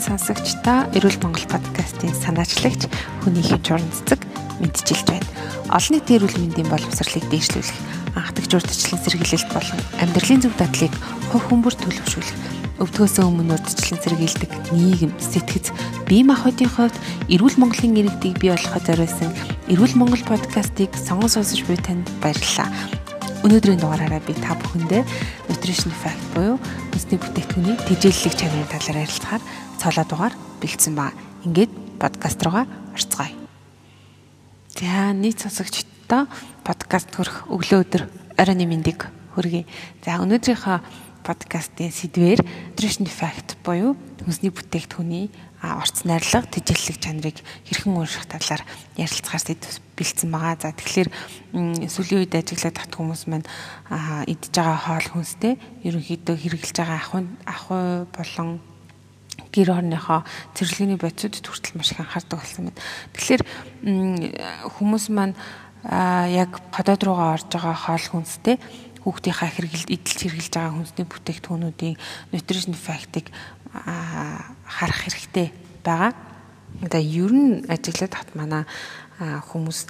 хүндэт сонсогчдоо Эрүүл Монгол подкастын санаачлагч хүний хэв журам цэцэг мэдчилж байна. Олон нийтийн эрүүл мэндийн боловсролыг дээшлүүлэх, анхдагч урдчлан сэргийлэлт болон амьдралын зөв дадлыг хувь хүмүүр төлөвшүүлэх, өвдгөөсөө өмнө урдчлан сэргийлдэг нийгэм, сэтгэц, бие махбодын хувьд эрүүл Монголын иргэдийг бий болгоход зориулсан Эрүүл Монгол подкастыг сонгон сонсож буй танд баярлалаа. Өнөөдрийн дугаараараа би та бүхэндээ nutrition fact буюу хүнсний бүтээгдэхүүний тэжээллэг чанарын талаар ярилцахаар цолоо дугаар бэлдсэн ба. Ингээд подкаст руугаа орцгоё. За нийт сонсогчдоо подкаст хөрөх өглөө өдөр оройн мэндийг хүргэе. За өнөөдрийнхөө подкастын сэдвээр nutrition fact буюу хүнсний бүтээгдэхүүний орц найрлага тэжээллэг чанарыг хэрхэн уурших талаар ярилцахаар сэдв бэлдсэн байгаа. За тэгэхээр сүүлийн үед ажиглаад тат хүмүүс маань идж байгаа хоол хүнстэй ерөнхийдөө хэрэгжилж байгаа ахуй ахуй болон гэр орныхоо цэвэрлэгээний бодисуудад хүртэл маш их анхаардаг болсон байна. Тэгэхээр хүмүүс маань яг хотод руугаа орж байгаа хоол хүнстэй хүүхдийнхаа хэрэгэлд идэлж хэрэгжилж байгаа хүнсний бүтээгдэхүүнүүдийн nutrition fact-ыг харах хэрэгтэй байгаа. Одоо ер нь ажиглаад хат манай хүмүүс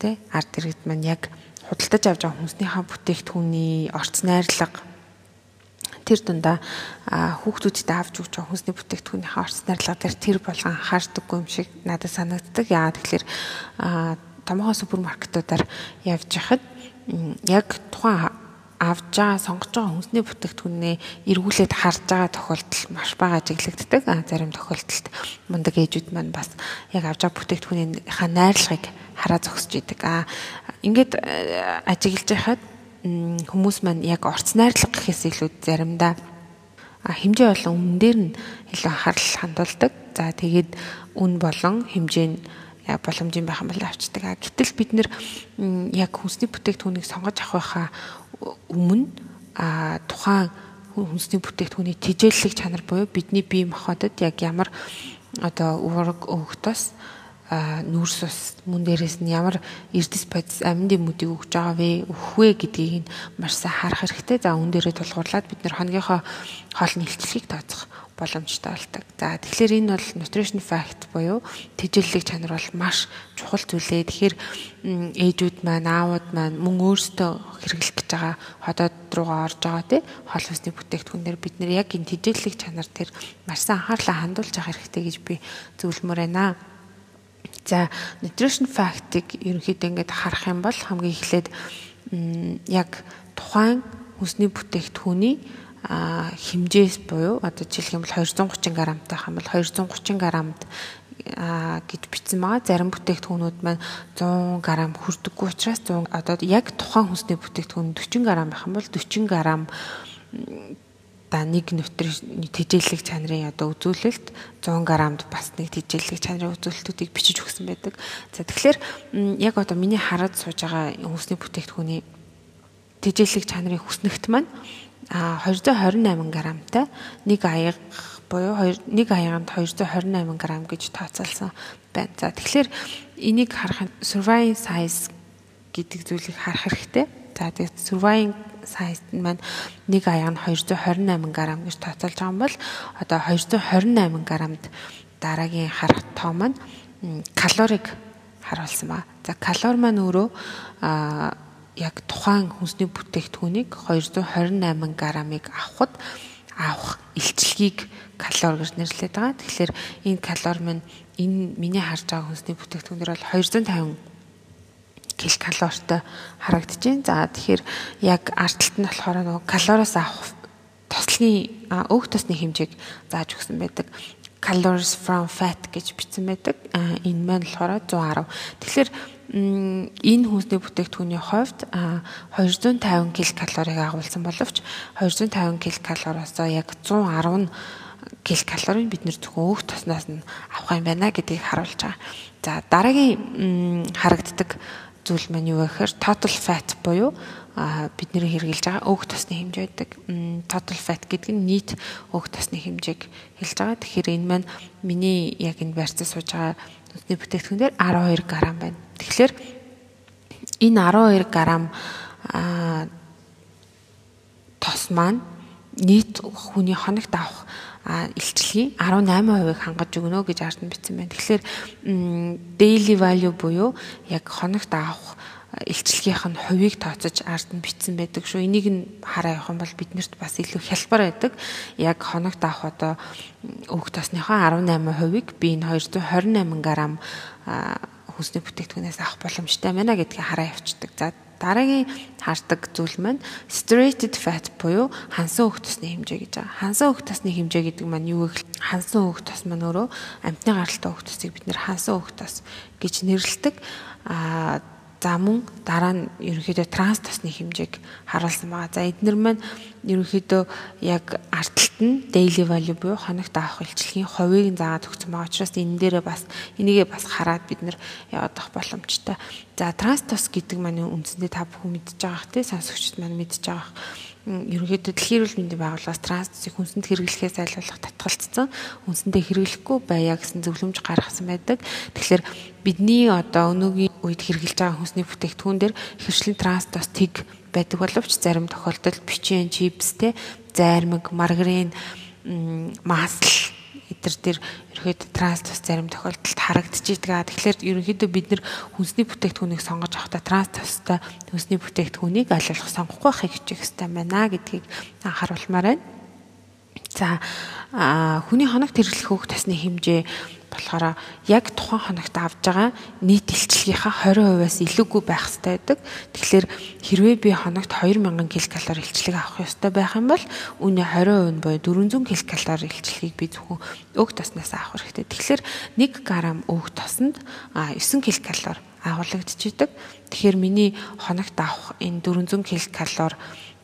тэ ард иргэд маань яг худалдаж авч байгаа хүнснийхаа бүтээгдэхүүний орц найрлага тэр дундаа хүүхдүүдэд авч өгч байгаа хүнсний бүтээгдэхүүнийхээ орц найрлага дээр тэр болгон анхаардаггүй юм шиг надад санагддаг. Яагаад тэгэхээр томоохон супермаркетуудаар явж хахад яг тухайн авж байгаа сонгож байгаа хүнсний бүтээгдэхүүнээ эргүүлээд харж байгаа тохиолдол маш бага ажиглагддаг. А зарим тохиолдолд мундаг ээжүүд маань бас яг авж байгаа бүтээгдэхүүнийхаа найрлагыг хараа зогсож идэг. А ингээд э, ажиглаж байхад хүмүүс маань яг орц найрлага гэхээс илүү заримдаа хэмжээ болон дээр нь илүү анхаарал хандуулдаг. За тэгээд үн болон хэмжээ нь боломжийн байх юм бол авчдаг. Гэтэл бид нэр яг хүнсний бүтээгдэхүүнийг сонгож авах байхаа өмнө тухайн хүнсний бүтээгдэхүүний тижээллэг чанар буюу бидний бие махбодод яг ямар одоо уураг өгөхтөөс нүүрс ус мөн дээрээс нь ямар эрдэс бодис амьдын мүдийг өгж байгаа вэ өгөх вэ гэдгийг нь маш сайн харах хэрэгтэй. За үн дээрээ тулгуурлаад бид нэр хоногийнхоо хоолны илчлэгийг тооцох боломжтой болдог. За тэгэхээр энэ бол nutrition fact буюу тэжээллэг чанар бол маш чухал зүйлээ. Тэгэхээр ээжүүд маань, аавууд маань мөн өөрсдөө хэрэглэх гэж байгаа ходоод руугаа орж байгаа тий хоол хүнсний бүтээгдэхүүнээр бид нэр яг энэ тэжээллэг чанар дээр маш сайн анхаарлаа хандуулж авах хэрэгтэй гэж би зөвлөмөр байна. За nutrition fact-ыг ерөнхийдөө ингээд харах юм бол хамгийн эхлээд яг тухайн хүнсний бүтээгдэхүүний хэмжээс буюу одоо жишээлх юм бол 230 грамтай хам бол 230 грамд гэж бичсэн байгаа. Зарим бүтээгдэхүүнүүд маань 100 г хүрдэггүй учраас 100 одоо яг тухайн хүнсний бүтээгдэхүүн 40 г байх юм бол 40 г да нэг нутрийн тэжээллэг чанарын одоо үзүүлэлт 100 г-д бас нэг тэжээллэг чанарын үзүүлэлтүүдийг бичиж өгсөн байдаг. За тэгэхээр яг одоо миний хараад сууж байгаа хүнсний бүтээгдэхүүний тэжээллэг чанарын хүснэгт маань а 228 грамтай нэг аяга буюу 1 аяганд 228 грамм гэж тооцоолсон байна. За тэгэхээр энийг харах surviving size гэдэг зүйлийг харах хэрэгтэй. За тэгээд surviving size маань нэг аяг нь 228 грамм гэж тооцоолж байгаа юм бол одоо 228 граммд дараагийн харах тоо маань калорийг харуулсан ба. За калори маань өөрөө а яг тухайн хүнсний бүтээгдэхүүнийг 228 граммыг авахд авах илчлэгийг калори гэж нэрлэдэг байгаа. Тэгэхээр энэ калори минь энэ миний харж байгаа хүнсний бүтээгдэхүүнээр бол 250 кил калоритой харагдаж байна. За тэгэхээр яг артталт нь болохоор нөгөө калориос авах тослогын өг тосны хэмжээг зааж өгсөн байдаг. Calories from fat гэж бичсэн байдаг. Энэ маань болохоор 110. Тэгэхээр энэ хүнсний бүтээгдэхүүний хувьд 250 ккалорийг агуулсан боловч 250 ккалориос яг 110 ккалорийг бид нэр зөвхөн өөх тосноос нь авах юм байна гэдгийг харуулж байгаа. За дараагийн харагддаг зүйл маань юу вэ гэхээр total fat буюу бид нэр хэрэгжилж байгаа өөх тосны хэмжээ байдаг. Total fat гэдэг нь нийт өөх тосны хэмжээг хэлж байгаа. Тэгэхээр энэ маань миний яг энэ барьцаа сууж байгаа нүдний бүтээгдэхүүн дээр 12 г байна. Тэгэхээр энэ 12 г тос маань нийт хүний хоногт авах илчлэгийн 18%-ыг хангаж өгнө гэж ард нь бичсэн байна. Тэгэхээр daily value буюу яг хоногт авах илчлэгийнх нь хувийг тооцож ард нь бичсэн байдаг шүү. Энийг нь хараа явах юм бол биднэрт бас илүү хялбар байдаг. Яг хоногт авах одоо өг тосныхоо 18%-ыг би энэ 228 г хүнсний бүтээгдэхүүнээс авах боломжтой байна гэдгийг хараа явцдаг. За дараагийн хардаг зүйл маань saturated fat буюу хансан өг тосны хэмжээ гэж байгаа. Хансан өг тосны хэмжээ гэдэг маань юу вэ? Хансан өг тос маань өөрөө амтны гаралтай өг тосыг бид нэр хансан өг тос гэж нэрлэдэг. Аа За мөн дараа нь ерөнхийдөө транс тосны хэмжээг харуулсан байгаа. За эднэр маань ерөнхийдөө яг арталт нь daily value буюу хоногт авах илчлэгийн ховыг заагаад өгсөн байгаа учраас энэ дээрээ бас энийгээ бас хараад бид нэр авах боломжтой. За транс тос гэдэг маань үндсэндээ та бүхэн мэдж байгаа хэ сонсогчд маань мэдж байгаа ерөнхийдөө дэлхийн эрүүл мэндийн байгууллагаас трансцийг хүнсэнд хэрэглэхээс айлуулах татгалцсан хүнсэндээ хэрэглэхгүй байя гэсэн зөвлөмж гаргасан байдаг. Тэгэхээр бидний одоо өнөөгийн үед хэрэгжилж байгаа хүнсний бүтээгдэхүүн дээр хөвчлэн транс тос тэг байдаг боловч зарим тохиолдолд бичэн чипстэй зайрмаг маргарин масл эдгээр дээр ерөөд транс тус зарим тохиолдолд харагдчихийдгаа. Тэгэхээр ерөнхийдөө бид нэр хүнсний бүтээгдэхүүнийг сонгож авахдаа транс тустай хүнсний бүтээгдэхүүнийг аль болох сонгохгүй байхыг хичээх хэрэгтэй байна гэдгийг анхааруулмаар байна. За хүний хоног тэрглэх хөөх тасны хэмжээ болохоор яг тухайн хоногт авж байгаа нийт илчлэгийнхаа 20%-аас илүүгүй байх хэрэгтэй байдаг. Тэгэхээр хэрвээ би хоногт 2000 ккал илчлэг авах ёстой байх юм бол үүний 20% нь буюу 400 ккал илчлэгийг би зөвхөн өг тоснаас авах хэрэгтэй. Тэгэхээр 1 г өг тосонд 9 ккал агуулгадчихийдэг. Тэгэхээр миний хоногт авах энэ 400 ккал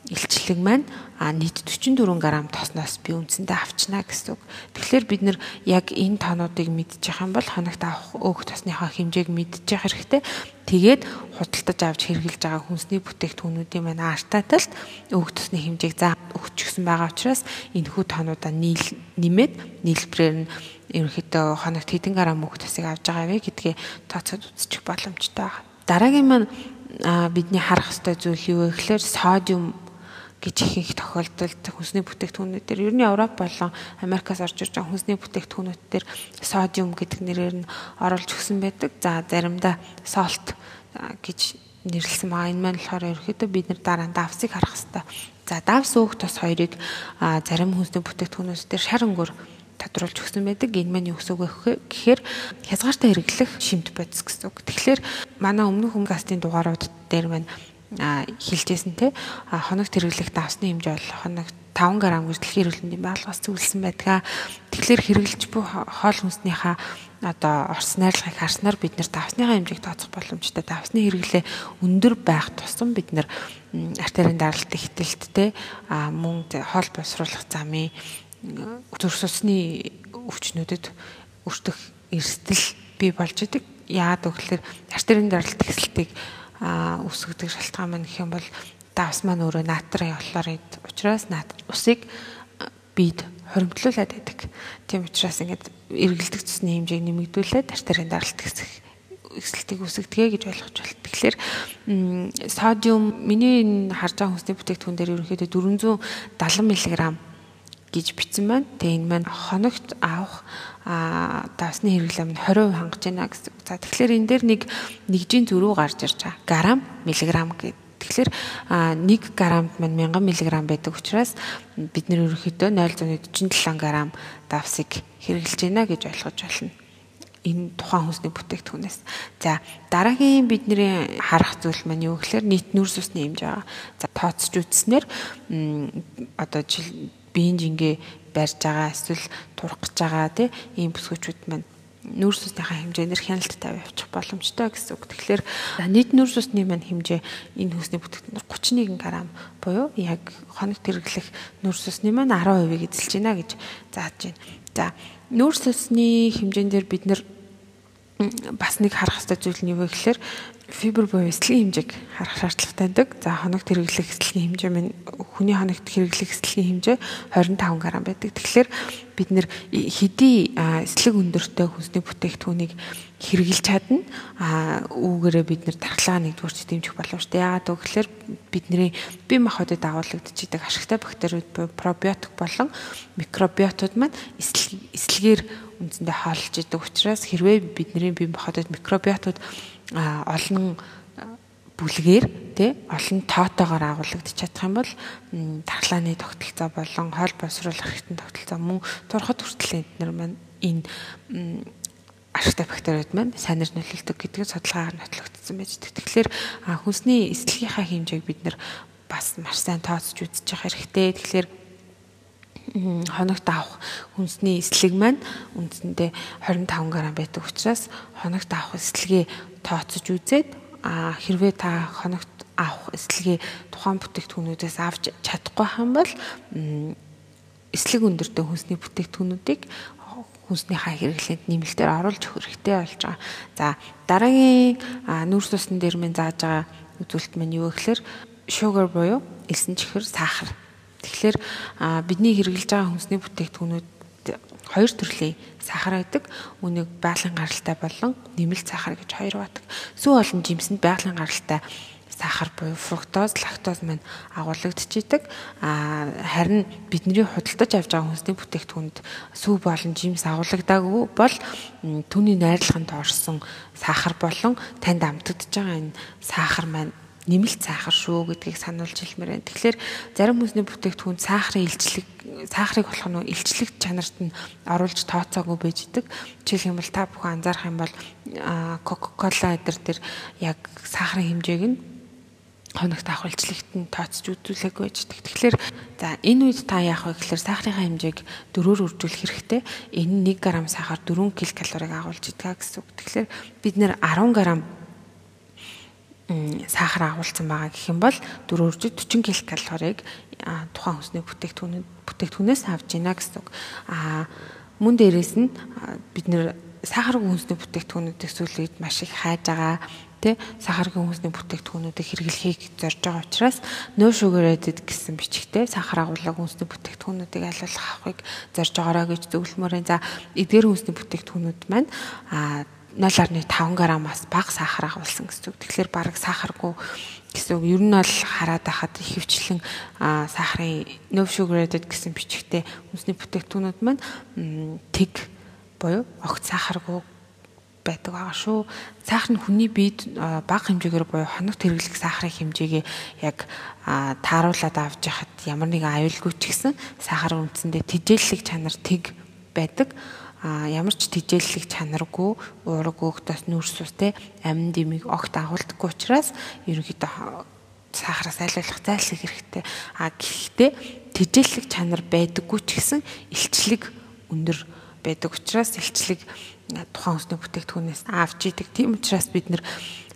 илчлэг маань а нийт 44 г тосноос би үндсэндээ авчна гэсэн үг. Тэгэхээр бид нэр яг энэ тоонуудыг мэдчих юм бол хоногт авах өөх тосныхаа хэмжээг мэдчих хэрэгтэй. Тэгээд худалдаж авч хэрглэж байгаа хүнсний бүтээгдэхүүнүүдийн маань артаталт өөх тосны хэмжээг заа өгчихсэн байгаа учраас энэ хүү тоонуудаа нийл нэмээд нийлбэрээр нь ерөнхийдөө хоногт хэдэн грамм өөх тосыг авж байгаа вэ гэдгээ тооцоод үзчих боломжтой байна. Дараагийн маань бидний харах ёстой зүйл юу вэ гэхээр содиум гэж ихэнх тохиолдолд хүнсний бүтээгдэхүүнүүд дээр ер нь Европ болон Америкаас орж ирж байгаа хүнсний бүтээгдэхүүнүүд дээр содиум гэдэг нэрээр нь оруулж өгсөн байдаг. За заримдаа salt гэж нэрлсэн байгаа. Энэ маань болохоор ерөөхдөө бид нар дараа нь давсыг харах хэрэгтэй. За давс өөх тос хоёрыг зарим хүнсний бүтээгдэхүүнүүд дээр шар өнгөөр тодруулж өгсөн байдаг. Энэ маань юу гэсэн үг вэ гэхээр хязгаартай хэрэглэх шимт бодис гэсэн үг. Тэгэхээр манай өмнөх хүмүүстийн дугаарууд дээр маань хилжсэн те хоног тэргэлэх давсны хэмжээ бол хоног 5 г гэж дэлхийн эрүүл мэндийн байгууллагаас зөвлөсөн байдаг. Тэгэхээр хэрэгжилж буй хоол хүнснийхаа одоо орс найрлагыг харснаар бид нэр давсныхаа хэмжээг тооцох боломжтой. Давсны хэрэглээ өндөр байх тусам бид нэр артерийн даралт ихтэлттэй мөн хоол боловсруулах замын судасны өвчнүүдэд өртөх эрсдэл бий болж идэг. Яагаад гэвэл артерийн даралт ихсэлтийг үүсгдэг шалтгаан маань гэх юм бол давс маань өөрөө натрийн хлорид учраас натрий усыг бид хоримтлуулад байдаг. Тийм учраас ингээд эргэлдэх цэсний хэмжээг нэмэгдүүлээд артерийн даралт гэсэх эсэлтийг үүсгэдэг гэж ойлгож байна. Тэгэхээр содиум миний харж байгаа хүнсний бүтээгдэхүүн дээр ерөнхийдөө 470 мг гэж бичсэн байна. Тэгээ энэ маань хоногт авах а давсны хэрэглээ нь 20% хангаж байна гэсэн. За тэгэхээр энэ дээр нэг нэгжийн зөрүү гарч ирж байгаа. Грамм, миллиграмм гэдэг. Тэгэхээр 1 граммд маань 1000 мг байдаг учраас бид нэр ерөнхийдөө 0.47 грамм давсыг хэрэглэж байна гэж ойлгож байна энэ тухайн хүнсний бүтээгдэхүүнээс. За дараагийн бидний харах зүйл маань юу гэхээр нийт нүрс усны хэмжээ байгаа. За тооцож үзснээр одоо жил биеийн жингээ барьж байгаа эсвэл турах гэж байгаа тий ийм бүсгүүчүүд маань нүүрс усныхаа хэмжээнээр хяналт тавь явуучих боломжтой гэсэн үг. Тэгэхээр нийт нүүрс усны маань хэмжээ энэ хүнсний бүтээгдэхүүнээр 31 г буюу яг хоног тэрглэх нүүрс усны маань 10%-ийг эзэлж байна гэж зааж байна. За нүүрс усны хэмжээн дээр бид нэр бас нэг харах хэрэгтэй зүйл нь юу вэ гэхээр фибр буюу эслэгийн хэмжээг харах шаардлагатай байдаг. За хоногт хэрэглэх эслэгийн хэмжээ минь хүний хоногт хэрэглэх эслэгийн хэмжээ 25 г байдаг. Тэгэхээр бид нэр хэдий эслэг өндөртэй хүнсний бүтээгдэхүүнийг хэрэгжилж чадна а үүгээрээ бид нэр тархлаа нэгдүгээрч дэмжих дээ. Яагаад гэвэл бидний бие махбодод агуулгадчихдаг ашигтай бактериуд пробиотик болон микробиотууд маань эслэгээр үндсэндээ хоолж идэг учраас хэрвээ бидний бие махбодод микробиотууд олон бүлгээр тий олон тоотоогоор агуулгадчих чадах юм бол тархлааны тогтолцоо болон хоол боловсруулах хэрэгтэн тогтолцоо мөн турхад хүртэл эдгээр маань энэ ашигтай бактериуд маань сайнэр нөлөөлдөг гэдгийг судалгаагаар нотлогдсон байж. Тэгэхээр хүнсний эслэгийнхаа хэмжээг бид нэр бас маш сайн тооцож үзэж явах хэрэгтэй. Тэгэхээр хоногт авах хүнсний эслэг маань үндсэндээ 25 г байдаг учраас хоногт авах эслэгээ тооцож үзээд а хэрвээ та хоногт авах эслэгээ тухайн бүтээгдэхүүнүүдээс авч чадахгүй хам бол эслэг өндөртэй хүнсний бүтээгдэхүүнүүдийг хүнснийхаа хэрэглээнд нэмэлтээр оруулж өгөх хэрэгтэй болж байгаа. За дараагийн нүүрс тусны дээр минь зааж байгаа үзүүлэлт маань юу гэхээр sugar буюу элсэн чихэр сахар. Тэгэхээр бидний хэрэглэж байгаа хүнсний бүтээгдэхүүнүүд хоёр төрлийн сахар байдаг. Үүнийг байгалийн гаралтай болон нэмэлт сахар гэж хоёр байдаг. Сүү олон жимсэнд байгалийн гаралтай сахар буюу фруктоз, лактоз маань агуулгадчихийдэг. А харин бидний худалдаж авч байгаа хүнсний бүтээгдэхүүнд сүү болон жимс агуулгадаагүй бол түүний найрлаганд орсон сахар болон танд амтагдж байгаа энэ сахар маань нэмэлт сахар шүү гэдгийг сануулж хэлмээр байна. Тэгэхээр зарим хүнсний бүтээгдэхүүн сахарын илчлэг сахарыг болох нь илчлэг чанарт нь оруулж тооцоогүй байж идэг. Жишээлх юм бол та бүхэн анзаарах юм бол Coca-Cola эдэр дээр яг сахарын хэмжээг нь хоногт авах илчлэгт нь тооцож үзүүлээгүй байж идэг. Тэгэхээр за энэ үед та яах вэ гэхээр сахарынхаа хэмжээг дөрөөр үржүүлэх хэрэгтэй. Энэ 1 г сахар 4 ккалорийг агуулж идэг гэсэн үг. Тэгэхээр бид нэр 10 г сахар агуулсан байгаа гэх юм бол 4 40 ккалорийг тухайн хүнсний бүтээгдэхүүн бүтээгдэхүүнээс авж гинэ гэсэн үг. Аа мөн дээрээс нь бид нэр сахаргүй хүнсний бүтээгдэхүүнүүдийг сүүлийн үед маш их хайж байгаа тэ сахаргүй хүнсний бүтээгдэхүүнүүдийг хэрэглэхийг зорж байгаа учраас no sugar added гэсэн бичгтээ сахар агуулга хүнсний бүтээгдэхүүнүүдийг айлуулах авахыг зорж байгаараа гэж зөвлөмөр. За эдгээр хүнсний бүтээгдэхүүнүүд маань аа 0.5 граммаас бага сахар агуулсан гэсэн үг. Тэгэхээр бараг сахаргүй гэсэн үг. Ер нь бол хараад байхад ихэвчлэн сахарын no sugar added гэсэн бичгтээ хүнсний бүтээгдэхүүнүүд маань тэг буюу огт сахаргүй байдаг байгаа шүү. Сахар нь хүний биед бага хэмжээгээр буюу хоногт хэрэглэх сахарын хэмжээгээ яг тааруулаад авч яхад ямар нэгэн аюулгүй ч гэсэн сахар үндсэндээ тижээллэг чанар тэг байдаг а ямар ч тижээллэг чанаргүй уураг өөхтөөс нүүрс ус те амин димиг огт агуулдаггүй учраас ерөнхийдөө сахараас айлуулах зайлсхийх хэрэгтэй а гэхдээ тижээллэг чанар байдаггүй ч гэсэн илчлэг өндөр байдаг учраас илчлэг тухайн хүнсний бүтээгдэхүүнээс авч идэг. Тийм учраас бид нэр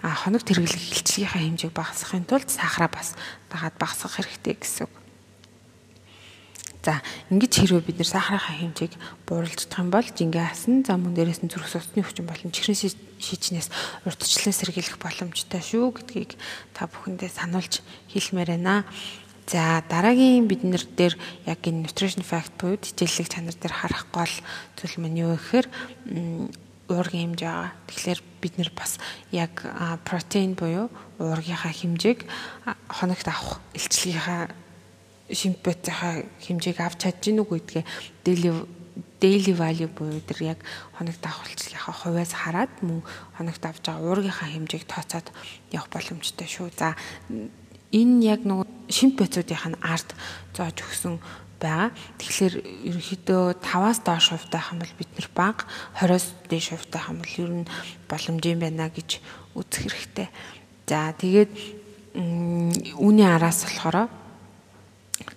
хоног тэргэлэх илчлэгийнхаа хэмжээг багасгахын тулд сахараа бас дагаад багасгах хэрэгтэй гэсэн үг. За ингэж хэрвээ бид нэр сахарынхаа хэмжээг бууруулж чадах юм бол жингээ асан зам мөн дээрээс нь зүрх судасны хүчин болон чихрийн шижнээс уртчлан сэргийлэх боломжтой шүү гэдгийг та бүхэндээ сануулж хэлмээр байна. За дараагийн бид нар дээр яг энэ nutrition fact буюу хичээллэг чанар дээр харах гол зүйл маань юу гэхээр уургийн хэмжээ байгаа. Тэгэхээр бид нэр бас яг протеин буюу уургийнхаа хэмжээг хоногт авах илчлэгийнхаа шимпэтийнхаа хэмжээг авч чадж гинүү гэдгээ daily daily value буюу тэр яг хоногт авахлцлынхаа хувьас хараад мөн хоногт авч байгаа уургийнхаа хэмжээг тооцоод явах боломжтой шүү. За энэ яг нэг шимпэцүүдийнх нь арт зоож өгсөн байгаа. Тэгэхээр ерөнхийдөө 5-аас доош хувьтай хам бол бид нэр баг 20-оос дээш хувьтай хам бол ер нь боломж юм байна гэж үзэх хэрэгтэй. За тэгээд үүний араас болохоор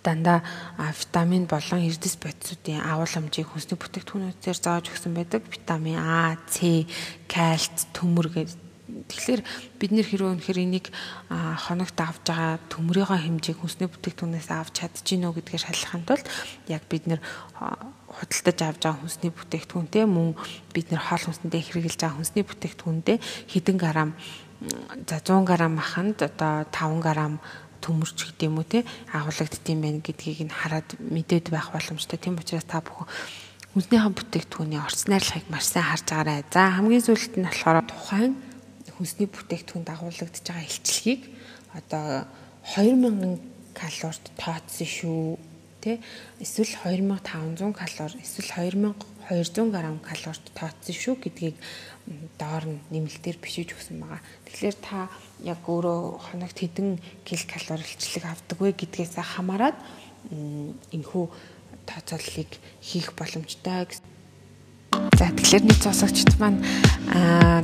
дандаа витамин болон эрдэс бодисуудын агуулмжийг хүнсний бүтээгдэхүүнүүдээр зааж өгсөн байдаг. Витамин А, С, кальц, төмөр гэдэг. Тэгэхээр бид нэр хэрвээ үнэхээр энийг хоногт авж байгаа төмрийнхөө хэмжээг хүнсний бүтээгдэхүүнээс авч чадчихэв үү гэдгээр шалгахын тулд яг бид нэр худалдаж авж байгаа хүнсний бүтээгдэхүүнтэй мөн бид нэр хоол хүнсэндээ хэрэглэж байгаа хүнсний бүтээгдэхүүндээ хэдэн грамм за 100 грамм маханд одоо 5 грамм төмөрч гэдэг юм уу те агуулгадд юм байна гэдгийг нь хараад мэдээд байх боломжтой. Тийм учраас та бүхэн хүнснийхэн бүтээгдэхүүний орц найрлагыг маш сайн харж байгаарай. За хамгийн сүүлд нь болохоор тухайн хүнсний бүтээгдэхүүн дагуулгадж байгаа илчлэгийг одоо 2000 калорид тооцсон шүү тэ эсвэл 2500 калори эсвэл 2200 г калорид тооцсон шүү гэдгийг доор нь нэмэлтээр бишиж өгсөн байгаа. Тэгэхээр та яг өөрөө хоногт хэдэн кил калори илчлэг авдаг вэ гэдгээс хамаарат энэхүү тооцооллыг хийх боломжтой гэсэн За тэгэхээр нийт сонсогчд маань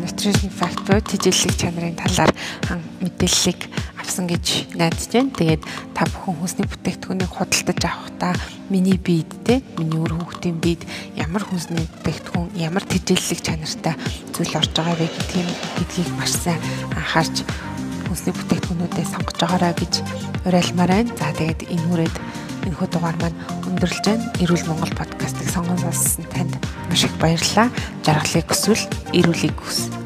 nutrition fact буюу тэжээллэг чанарын талаар мэдээллийг авсан гэж найдаж байна. Тэгээд та бүхэн хүнсний бүтээгдэхүүнийг худалдаж авахдаа миний биед те миний өр хүүхдийн биед ямар хүнсний бүтээгдэхүүн ямар тэжээллэг чанартай зүйл орж байгаа вэ гэдгийг гэдгийг маш сайн анхаарч хүнсний бүтээгдэхүүнүүдээ сонгож байгаарай гэж уриалмаар байна. За тэгээд энэ хүрээд энэхүү дугаар маань өндөрлж байна. Эрүүл Монгол подкастыг сонгон сонссон танд маш их баярлалаа. Жаргалыг хүсвэл эрүүлийг хүс.